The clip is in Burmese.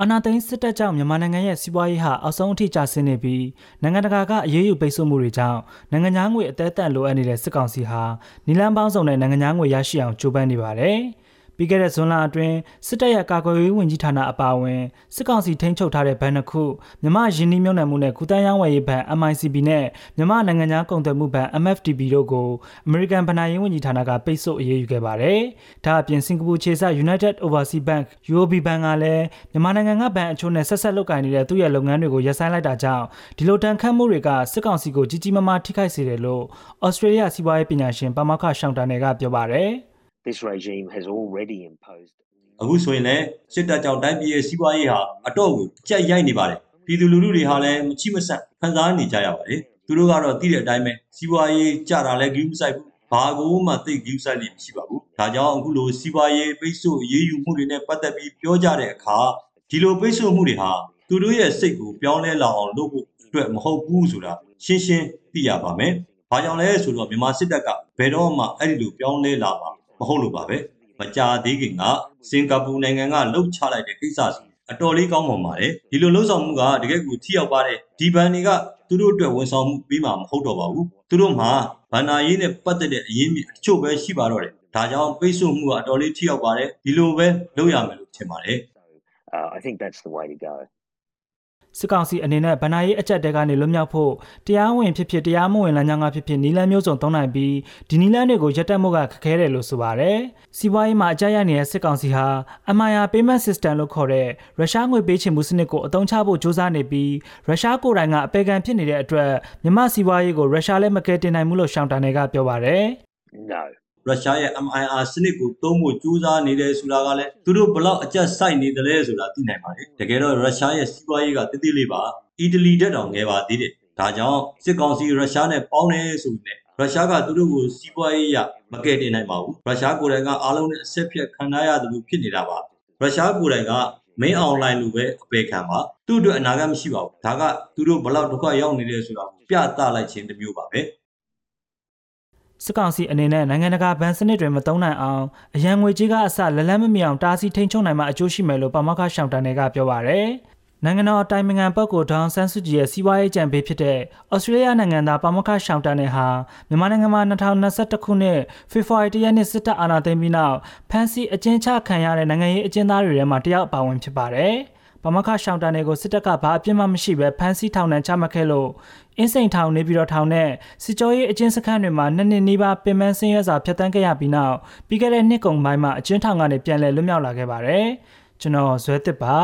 အာနာသိန်းစစ်တပ်ကြောင့်မြန်မာနိုင်ငံရဲ့စီးပွားရေးဟာအောက်ဆုံးအထိကျဆင်းနေပြီးနိုင်ငံတကာကအရေးယူပိတ်ဆို့မှုတွေကြောင့်နိုင်ငံသားငွေအသေးအံလိုအပ်နေတဲ့စစ်ကောင်စီဟာနီလန်းပေါင်းစုံနဲ့နိုင်ငံသားငွေရရှိအောင်ကြိုးပမ်းနေပါတယ်။ ပြီးခဲ့တဲ့ဇွန်လအတွင်းစစ်တပ်ရဲ့ကာကွယ်ရေးဝန်ကြီးဌာနအပါအဝင်စစ်ကောင်စီထိန်းချုပ်ထားတဲ့ဘဏ်တစ်ခုမြမရင်းနှီးမြှုပ်နှံမှုနဲ့ကုသရေးဝယ်ရေးဘဏ် MICB နဲ့မြမနိုင်ငံသားကုန်သွယ်မှုဘဏ် MFTB တို့ကိုအမေရိကန်ဗဏ္ဍာရေးဝန်ကြီးဌာနကပိတ်ဆို့အရေးယူခဲ့ပါတယ်။ဒါအပြင်စင်ကာပူခြေစိုက် United Overseas Bank UOB ဘဏ်ကလည်းမြန်မာနိုင်ငံကဘဏ်အချို့နဲ့ဆက်ဆက်လုပ်ကိုင်နေတဲ့သူ့ရဲ့လုပ်ငန်းတွေကိုရပ်ဆိုင်းလိုက်တာကြောင့်ဒီလိုတန်ခတ်မှုတွေကစစ်ကောင်စီကိုကြီးကြီးမားမားထိခိုက်စေတယ်လို့ဩစတြေးလျစီးပွားရေးပညာရှင်ပါမောက္ခရှောင်းတန်နယ်ကပြောပါတယ်။ this regime has already imposed အခုဆိုရင်လည်းစစ်တပ်ကြောင့်တိုင်းပြည်ရဲ့စီးပွားရေးဟာအတော့ကိုကြက်ရိုက်နေပါတယ်ပြည်သူလူထုတွေဟာလည်းမချိမဆက်ခံစားနေကြရပါတယ်သူတို့ကတော့သိတဲ့အတိုင်းပဲစီးပွားရေးကြတာလည်းဂရုမစိုက်ဘူးဘာကိုမှသိဂရုစိုက်လိမ့်မရှိပါဘူးဒါကြောင့်အခုလိုစီးပွားရေးပိတ်ဆို့ရေးယူမှုတွေနဲ့ပတ်သက်ပြီးပြောကြတဲ့အခါဒီလိုပိတ်ဆို့မှုတွေဟာသူတို့ရဲ့စိတ်ကိုပြောင်းလဲလာအောင်လုပ်ဖို့အတွက်မဟုတ်ဘူးဆိုတာရှင်းရှင်းသိရပါမယ်။ဘာကြောင့်လဲဆိုတော့မြန်မာစစ်တပ်ကဘယ်တော့မှအဲ့ဒီလိုပြောင်းလဲလာမှာ မဟုတ်လို့ပါပဲ။မကြာသေးခင်ကစင်ကာပူနိုင်ငံကလှုပ်ချလိုက်တဲ့ကိစ္စစီအတော်လေးကောင်းပါပါတယ်ဒီလိုလှုပ်ဆောင်မှုကတကယ်ကိုထိရောက်ပါတယ်ဒီဘန်တွေကသူတို့အတွက်ဝန်ဆောင်မှုပေးမှာမဟုတ်တော့ပါဘူးသူတို့မှာဗန္နာရေးနဲ့ပတ်သက်တဲ့အရင်းမြစ်အချို့ပဲရှိပါတော့တယ်ဒါကြောင့်ပိတ်ဆို့မှုကအတော်လေးထိရောက်ပါတယ်ဒီလိုပဲလုပ်ရမယ်လို့ထင်ပါတယ် uh, I think that's the way to go စစ်ကောင်စီအနေနဲ့ဗဏ္ဍာရေးအကြက်တဲကနေလွတ်မြောက်ဖို့တရားဝင်ဖြစ်ဖြစ်တရားမဝင်လမ်းကြောင်းကဖြစ်ဖြစ်နီလန်းမျိုးစုံသုံးနိုင်ပြီးဒီနီလန်းတွေကိုရပ်တန့်မှုကခက်ခဲတယ်လို့ဆိုပါတယ်။စီးပွားရေးမှာအကြက်ရနေတဲ့စစ်ကောင်စီဟာ MIR Payment System လို့ခေါ်တဲ့ရုရှားငွေပေးချေမှုစနစ်ကိုအသုံးချဖို့ကြိုးစားနေပြီးရုရှားကိုယ်တိုင်ကအပေခံဖြစ်နေတဲ့အတွက်မြန်မာစီးပွားရေးကိုရုရှားလည်းမကယ်တင်နိုင်ဘူးလို့ရှောင်းတာနယ်ကပြောပါတယ်။ No ရုရှားရဲ့ MIR စနစ်ကိုသုံးဖို့ကြိုးစားနေတယ်ဆိုတာကလည်းသူတို့ဘလောက်အကျက်စိုက်နေတယ်လဲဆိုတာသိနိုင်ပါတယ်တကယ်တော့ရုရှားရဲ့စီးပွားရေးကတိတိလေးပါအီတလီတက်တောင်ငယ်ပါသေးတယ်ဒါကြောင့်စစ်ကောင်စီရုရှားနဲ့ပေါင်းတယ်ဆိုပြီးရုရှားကသူတို့ကိုစီးပွားရေးရမကယ်တင်နိုင်ပါဘူးရုရှားကိုယ်တိုင်ကအားလုံးနဲ့အဆက်ဖြတ်ခံရရတယ်လို့ဖြစ်နေတာပါရုရှားကိုယ်တိုင်ကမင်းအွန်လိုင်းလိုပဲအပေခံပါသူ့အတွက်အနာဂတ်မရှိပါဘူးဒါကသူတို့ဘလောက်ဒုက္ခရောက်နေတယ်ဆိုတာပြသလိုက်ခြင်းတစ်မျိုးပါပဲ စစ်ကောင်စီအနေနဲ့နိုင်ငံတကာဗန်စနစ်တွေမသုံးနိုင်အောင်အရန်ငွေကြီးကအစလက်လက်မမီအောင်တားဆီးထိန်းချုပ်နိုင်မှအကျိုးရှိမယ်လို့ပမောက္ခရှောင်းတန်တွေကပြောပါရယ်နိုင်ငံတော်အတိုင်ပင်ခံပုဂ္ဂိုလ်ဒေါန်ဆန်းစုကြည်ရဲ့စီးပွားရေးကြံပေးဖြစ်တဲ့ဩစတြေးလျနိုင်ငံသားပါမခရှောင်းတန်နဲ့ဟာမြန်မာနိုင်ငံမှာ2021ခုနှစ်ဖေဖော်ဝါရီလရက်နေ့စစ်တပ်အာဏာသိမ်းပြီးနောက်ဖမ်းဆီးအကျဉ်းချခံရတဲ့နိုင်ငံရေးအကျဉ်းသားတွေထဲမှာတယောက်အပါဝင်ဖြစ်ပါတယ်။ ဗမာခရှောင်းတန်တွေကိုစစ်တပ်ကဘာအပြစ်မှမရှိပဲဖမ်းဆီးထောင်ဒဏ်ချမှတ်ခဲ့လို့အင်းစိန်ထောင်နေပြီးတော့ထောင်နဲ့စစ်ကြောရေးအကျဉ်းစခန်းတွေမှာနှစ်နှစ်နီးပါးပင်ပန်းဆင်းရဲစွာဖျက်ဆီးခဲ့ရပြီးနောက်ပြီးခဲ့တဲ့နှစ်ကုန်ပိုင်းမှာအကျဉ်းထောင်ကနေပြန်လည်လွတ်မြောက်လာခဲ့ပါတယ်ကျွန်တော်ဇွဲတစ်ပါ